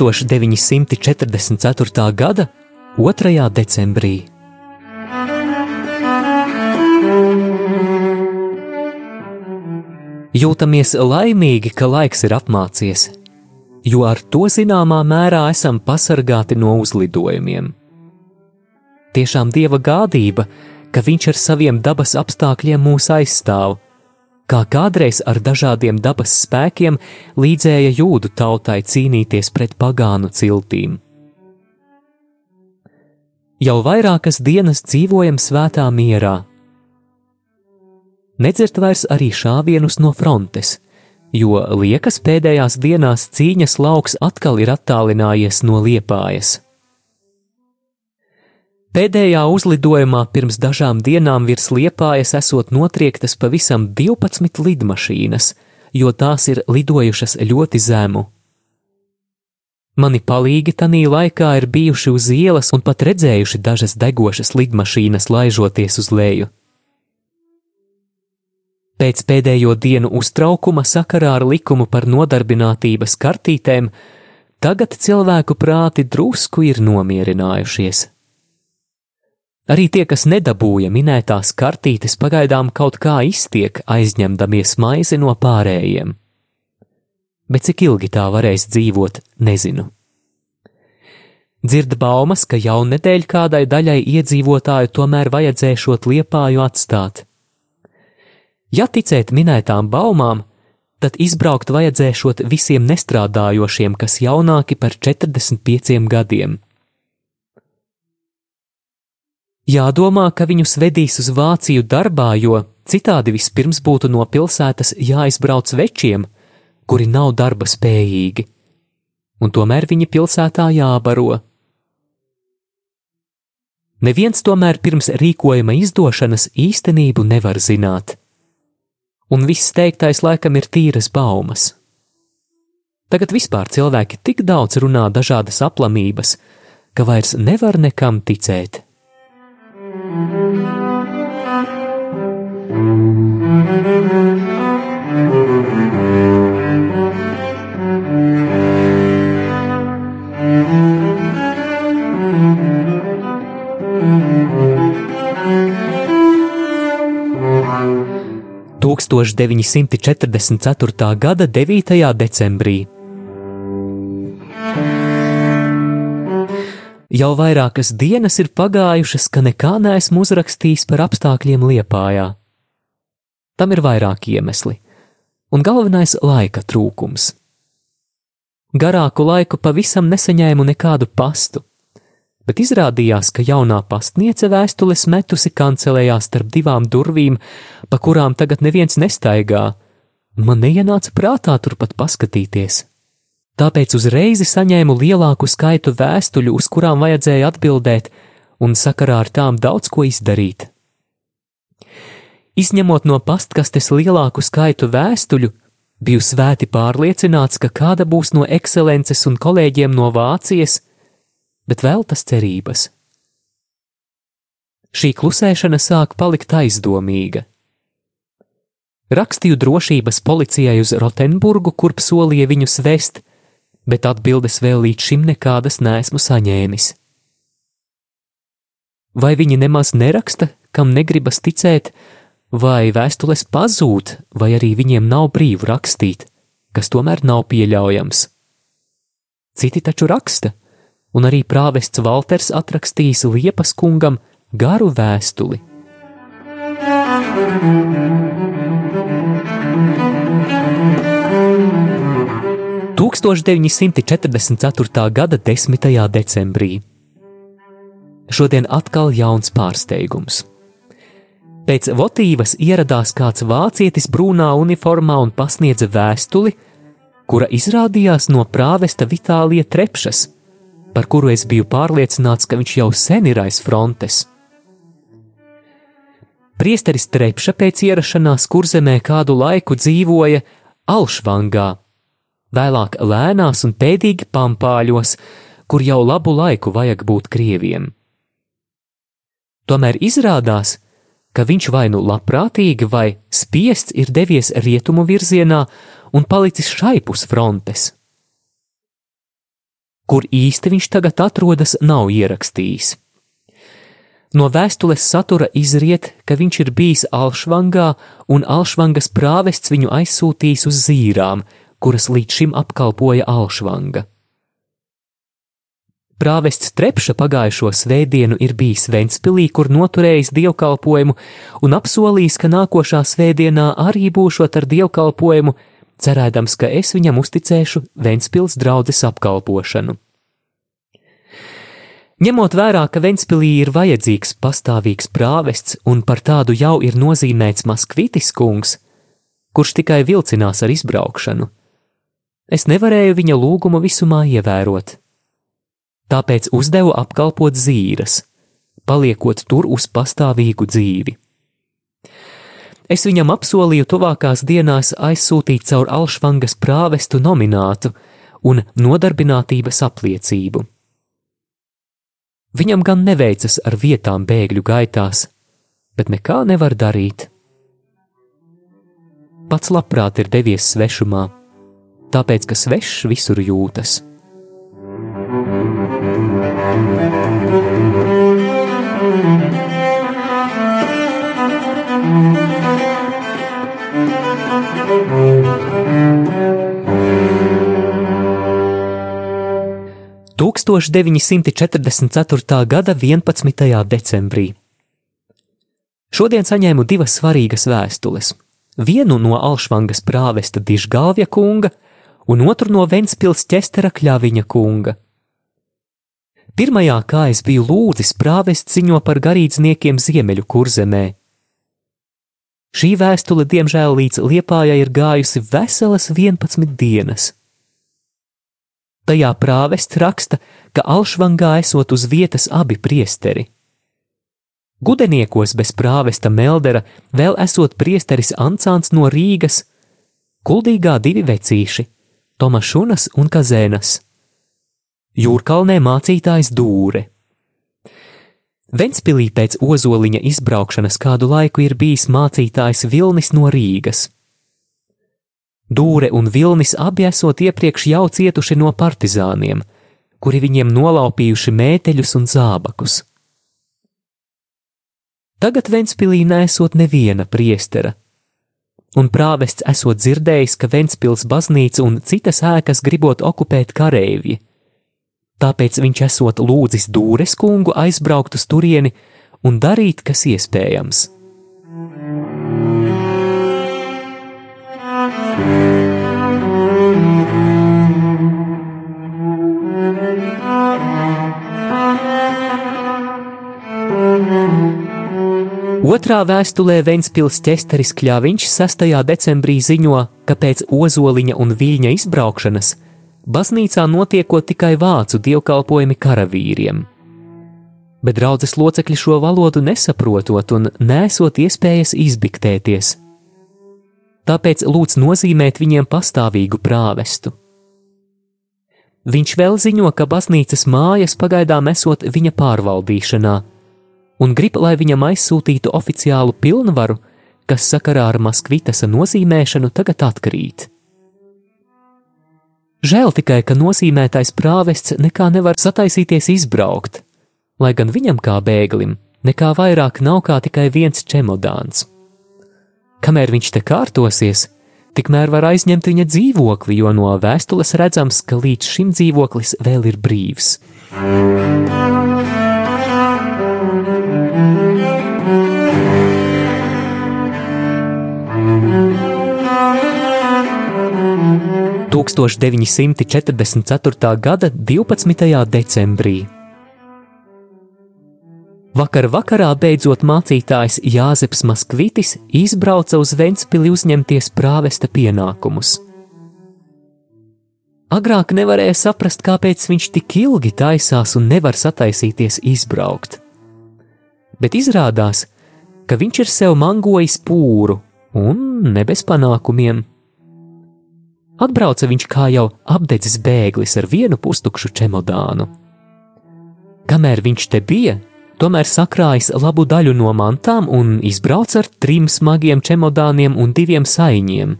1944. gada 2. decembrī. Jūtamies laimīgi, ka laiks ir apmācies, jo ar to zināmā mērā esam pasargāti no uzlidojumiem. Tiešām dieva gādība, ka viņš ar saviem dabas apstākļiem mūs aizstāv kā kādreiz ar dažādiem dabas spēkiem līdzēja jūdu tautai cīnīties pret pagānu ciltīm. Jau vairākas dienas dzīvojam svētā mierā. Nedzert vairs arī šāvienus no frontes, jo liekas pēdējās dienās cīņas lauks atkal ir attālinājies no liepājas. Pēdējā uzlidojumā pirms dažām dienām virs liepājas esot notriektas pavisam 12 lidmašīnas, jo tās ir lidojušas ļoti zemu. Mani palīgi tanī laikā ir bijuši uz ielas un pat redzējuši dažas degošas lidmašīnas laižoties uz leju. Pēc pēdējo dienu uztraukuma sakarā ar likumu par nodarbinātības kartītēm, tagad cilvēku prāti drusku ir nomierinājušies. Arī tie, kas nedabūja minētās kartītes, pagaidām kaut kā iztiek, aizņemdamies maizi no pārējiem. Bet cik ilgi tā varēs dzīvot, nezinu. Dzird baumas, ka jau nedēļ kādai daļai iedzīvotāju tomēr vajadzēšot liepāju atstāt. Ja ticēt minētām baumām, tad izbraukt vajadzēšot visiem nestrādājošiem, kas jaunāki par 45 gadiem. Jādomā, ka viņus vedīs uz Vāciju darbā, jo citādi vispirms būtu no pilsētas jāizbrauc večiem, kuri nav darba spējīgi, un tomēr viņi pilsētā jābaro. Neviens tomēr pirms rīkojuma izdošanas īstenību nevar zināt, un viss teiktais laikam ir tīras baumas. Tagad vispār cilvēki tik daudz runā dažādas aplamības, ka vairs nevar nekam ticēt. 1944. gada 9. decembrī. Jau vairākas dienas ir pagājušas, ka nekā neesmu uzrakstījis par apstākļiem Liepājā. Tam ir vairāki iemesli, un galvenais - laika trūkums. Garāku laiku pavisam nesaņēmu nekādu pastu, bet izrādījās, ka jaunā pastniece vēstules metusi kancelējā starp divām durvīm, pa kurām tagad neviens nestaigā, un man neienāca prātā turpat paskatīties tāpēc uzreiz saņēmu lielāku skaitu vēstuļu, uz kurām vajadzēja atbildēt, un sakarā ar tām daudz ko izdarīt. Izņemot no pastkastes lielāku skaitu vēstuļu, biju svēti pārliecināts, ka kāda būs no ekscelences un kolēģiem no Vācijas, bet vēl tas cerības. Šī klusēšana sāk palikt aizdomīga. Rakstīju drošības policijai uz Rotenburgu, kurp solīja viņus vest, bet atbildes vēl līdz šim nekādas neesmu saņēmis. Vai viņi nemaz neraksta, kam negribas ticēt, vai vēstules pazūd, vai arī viņiem nav brīvu rakstīt, kas tomēr nav pieļaujams. Citi taču raksta, un arī prāvests Valters atrakstījis Liepas kungam garu vēstuli. Thank you. 1944. gada 10. decembrī. Šodien atkal jauns pārsteigums. Pēc votīvas ieradās kāds vācietis brūnā uniformā un pasniedza vēstuli, kura izrādījās no prāvesta Vitālija Trepšas, par kuru es biju pārliecināts, ka viņš jau sen ir aiz frontes. Priesteris Trepša pēc ierašanās kurzemē kādu laiku dzīvoja Alšvangā, vēlāk lēnās un pēdīgi pampāļos, kur jau labu laiku vajag būt krieviem. Tomēr izrādās, ka viņš vai nu labprātīgi vai spiests ir devies rietumu virzienā un palicis šaipus frontes. Kur īsti viņš tagad atrodas, nav ierakstījis. No vēstules satura izriet, ka viņš ir bijis Alšvangā un Alšvangas prāvests viņu aizsūtījis uz zīrām, kuras līdz šim apkalpoja Alšvanga. Prāvests Trepša pagājušo svētdienu ir bijis Ventspilī, kur noturējis dievkalpojumu un apsolījis, ka nākošā svētdienā arī būšot ar dievkalpojumu, cerēdams, ka es viņam uzticēšu Ventspils draudzes apkalpošanu. Ņemot vērā, ka Ventspilī ir vajadzīgs pastāvīgs prāvests un par tādu jau ir nozīmēts Maskvitis kungs, kurš tikai vilcinās ar izbraukšanu, es nevarēju viņa lūgumu visumā ievērot. Tāpēc uzdevu apkalpot zīras, paliekot tur uz pastāvīgu dzīvi. Es viņam apsolīju tuvākās dienās aizsūtīt caur Alšvangas prāvestu nominātu un nodarbinātības apliecību. Viņam gan neveicas ar vietām bēgļu gaitās, bet nekā nevar darīt. Pats labprāt ir devies svešumā, tāpēc ka svešs visur jūtas. Thank you. 1944. gada 11. decembrī. Šodien saņēmu divas svarīgas vēstules. Vienu no Alšvangas prāvesta Dižgalvja kunga un otru no Ventspils ķestera Kļaviņa kunga. Pirmajā, kā es biju lūdzis, prāvests ziņo par garīdzniekiem Ziemeļu kurzemē. Šī vēstule, diemžēl, līdz Liepājai ir gājusi veselas 11 dienas. Tajā prāvests raksta, ka Alšvangā esot uz vietas abi priesteri. Gudeniekos bez prāvesta Meldera vēl esot priesteris Ancāns no Rīgas, kuldīgā divi vecīši - Tomašunas un Kazēnas. Jūrkalnē mācītājs Dūre. Ventspilī pēc ozoliņa izbraukšanas kādu laiku ir bijis mācītājs Vilnis no Rīgas. Dūre un Vilnis abi esot iepriekš jau cietuši no partizāniem, kuri viņiem nolaupījuši mēteļus un zābakus. Tagad Ventspilī nesot neviena priestera, un prāvests esot dzirdējis, ka Ventspils baznīca un citas ēkas gribot okupēt kareivji. Tāpēc viņš esot lūdzis Dūres kungu aizbraukt uz turieni un darīt, kas iespējams. Otrā vēstulē Ventspils ķesteris Kļāviņš 6. decembrī ziņo, ka pēc ozoliņa un viļņa izbraukšanas baznīcā notiekot tikai vācu dievkalpojumi karavīriem. Bet draudzes locekļi šo valodu nesaprotot un nesot iespējas izbiktēties – tāpēc lūdz nozīmēt viņiem pastāvīgu prāvestu. Viņš vēl ziņo, ka baznīcas mājas pagaidām esot viņa pārvaldīšanā, un grib, lai viņam aizsūtītu oficiālu pilnvaru, kas sakarā ar Maskvitas nozīmēšanu tagad atkrīt. Žēl tikai, ka nozīmētais prāvests nekā nevar sataisīties izbraukt, lai gan viņam kā bēglim nekā vairāk nav kā tikai viens čemodāns. Kamēr viņš te kārtosies, tikmēr var aizņemt viņa dzīvokli, jo no vēstules redzams, ka līdz šim dzīvoklis vēl ir brīvs. 1944. gada 12. decembrī. Vakar vakarā beidzot mācītājs Jāzeps Maskvitis izbrauca uz Ventspili uzņemties prāvesta pienākumus. Agrāk nevarēja saprast, kāpēc viņš tik ilgi taisās un nevar sataisīties izbraukt. Bet izrādās, ka viņš ir sev mangojis pūru un ne bez panākumiem. Atbrauca viņš kā jau apdedzis bēglis ar vienu pustukšu čemodānu. Kamēr viņš te bija, tomēr sakrājis labu daļu no mantām un izbrauca ar trim smagiem čemodāniem un diviem saiņiem.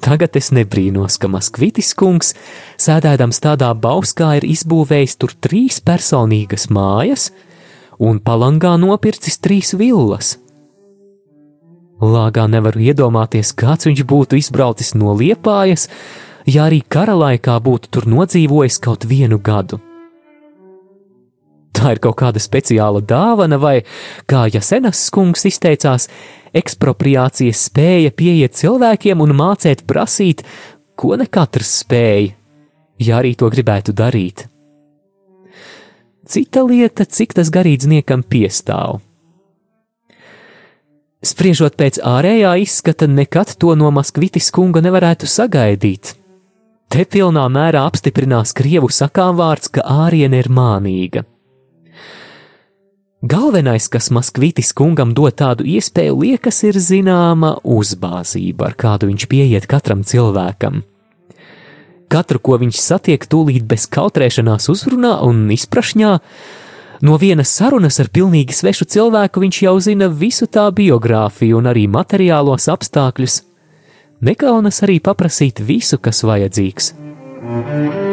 Tagad es nebrīnos, ka Maskvitis kungs, sēdēdams tādā bauskā, ir izbūvējis tur trīs personīgas mājas un palangā nopircis trīs villas. Lāgā nevaru iedomāties, kāds viņš būtu izbraucis no liepājas, ja arī kara laikā būtu tur nodzīvojis kaut vienu gadu. Tā ir kaut kāda speciāla dāvana, vai, kā Jasenas kungs izteicās, ekspropriācijas spēja pieiet cilvēkiem un mācīt prasīt, ko ne katrs spēja, ja arī to gribētu darīt. Cita lieta, cik tas garīdzniekam piestāv. Spriežot pēc ārējā izskata, nekad to no Maskvitis kunga nevarētu sagaidīt. Te pilnā mērā apstiprinās krievu sakām vārds, ka āriene ir mānīga. Galvenais, kas Maskvitis kungam dod tādu iespēju, liekas, ir zināma uzbāzība, ar kādu viņš pieiet katram cilvēkam. Katru, ko viņš satiek, tūlīt bez kautrēšanās uzrunā un izprašņā, No vienas sarunas ar pilnīgi svešu cilvēku viņš jau zina visu tā biogrāfiju un arī materiālos apstākļus. Nekaunas arī paprasīt visu, kas vajadzīgs. thank you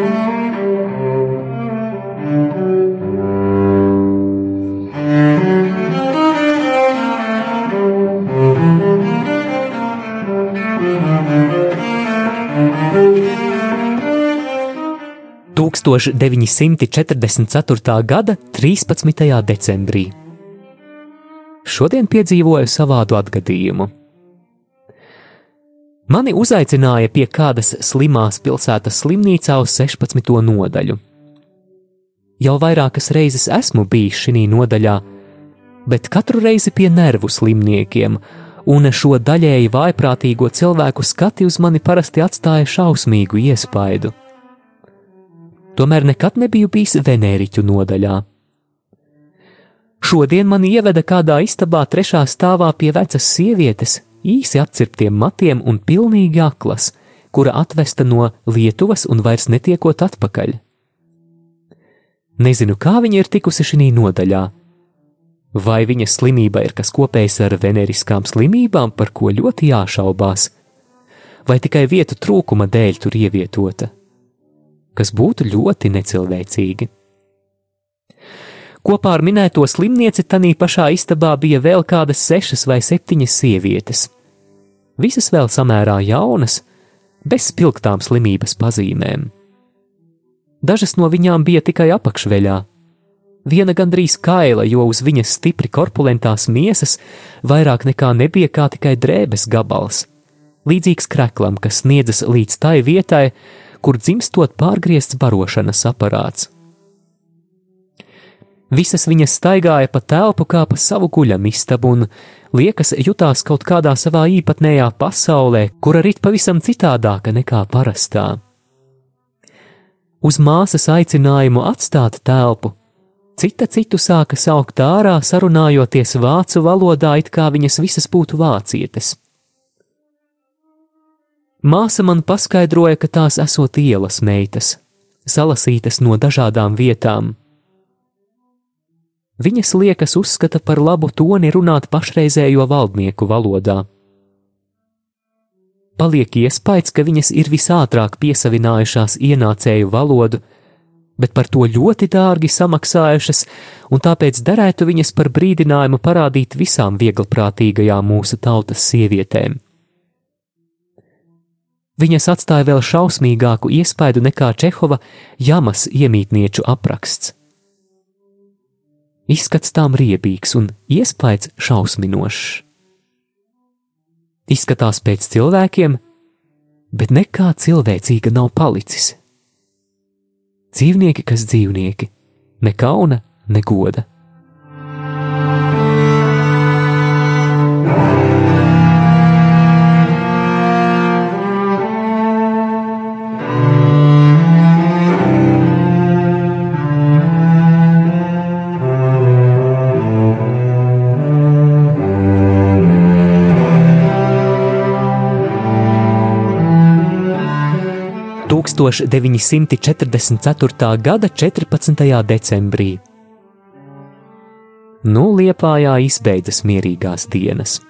1944. gada 13. decembrī. Šodien piedzīvoju savādu atgadījumu. Mani uzaicināja pie kādas slimās pilsētas slimnīcā uz 16. nodaļu. Jau vairākas reizes esmu bijis šī nodaļā, bet katru reizi pie nervu slimniekiem, un šo daļēji vājprātīgo cilvēku skati uz mani parasti atstāja šausmīgu iespaidu tomēr nekad nebiju bijis Venēriķu nodaļā. Šodien man ieveda kādā istabā trešā stāvā pie vecas sievietes, īsi apcirptiem matiem un pilnīgi aklas, kura atvesta no Lietuvas un vairs netiekot atpakaļ. Nezinu, kā viņa ir tikusi šī nodaļā. Vai viņas slimība ir kas kopējs ar veneriskām slimībām, par ko ļoti jāšaubās, vai tikai vietu trūkuma dēļ tur ievietota? Kas būtu ļoti necilvēcīgi. Kopā ar minēto slimnieci tanī pašā istabā bija vēl kādas sešas vai septiņas sievietes. Visas vēl samērā jaunas, bez spilgtām slimības pazīmēm. Dažas no viņām bija tikai apakšveļā, viena gandrīz kaila, jo uz viņas stipri korpulentās miesas vairāk nekā nebija kā tikai drēbes gabals, līdzīgs kreklam, kas sniedzas līdz tai vietai, kur dzimstot pārgriezts barošanas aparāts. Visas viņas staigāja pa telpu kā pa savu guļamistabu un liekas jutās kaut kādā savā īpatnējā pasaulē, kura rit pavisam citādāka nekā parastā. Uz māsas aicinājumu atstāt telpu, cita citu sāka saukt ārā, sarunājoties vācu valodā, it kā viņas visas būtu vācietes. Māsa man paskaidroja, ka tās esot ielas meitas, salasītas no dažādām vietām. Viņas liekas uzskata par labu toni runāt pašreizējo valdnieku valodā. Paliek iespējas, ka viņas ir visātrāk piesavinājušās ienācēju valodu, bet par to ļoti dārgi samaksājušas, un tāpēc derētu viņas par brīdinājumu parādīt visām vieglprātīgajām mūsu tautas sievietēm. Viņas atstāja vēl šausmīgāku iespaidu nekā Čehova jamas iemītnieču apraksts. Izskats tām riebīgs un iespējas šausminošs. Izskatās pēc cilvēkiem, bet nekā cilvēcīga nav palicis. Dzīvnieki, kas dzīvnieki, ne kauna, ne goda. 1944. gada 14. decembrī. Nu, Liepājā izbeidzas mierīgās dienas.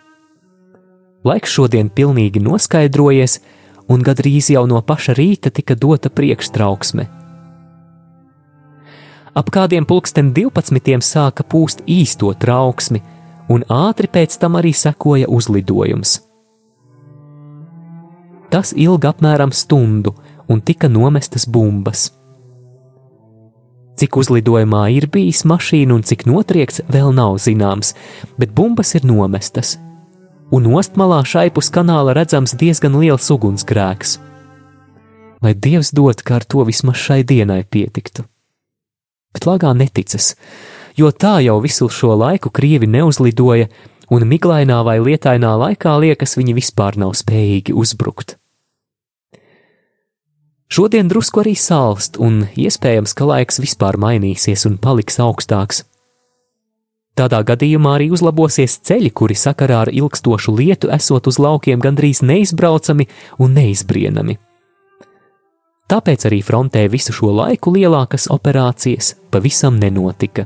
Laiks šodien pilnīgi noskaidrojies, un gandrīz jau no paša rīta tika dota priekštrauksme. Ap kādiem pulksten 12. sāka pūst īsto trauksmi, un ātri pēc tam arī sekoja uzlidojums. Tas ilga apmēram stundu, un tika nomestas bumbas. Cik uzlidojumā ir bijis mašīna un cik notriekts, vēl nav zināms, bet bumbas ir nomestas, un ostmalā šaipus kanāla redzams diezgan liels ugunsgrēks. Lai Dievs dod, ka ar to vismaz šai dienai pietiktu. Bet lagā neticas, jo tā jau visu šo laiku krievi neuzlidoja, un miglainā vai lietainā laikā liekas, viņi vispār nav spējīgi uzbrukt. Šodien drusku arī sālst, un iespējams, ka laiks vispār mainīsies un paliks augstāks. Tādā gadījumā arī uzlabosies ceļi, kuri sakarā ar ilgstošu lietu esot uz laukiem gandrīz neizbraucami un neizbrienami. Tāpēc arī frontē visu šo laiku lielākas operācijas pavisam nenotika.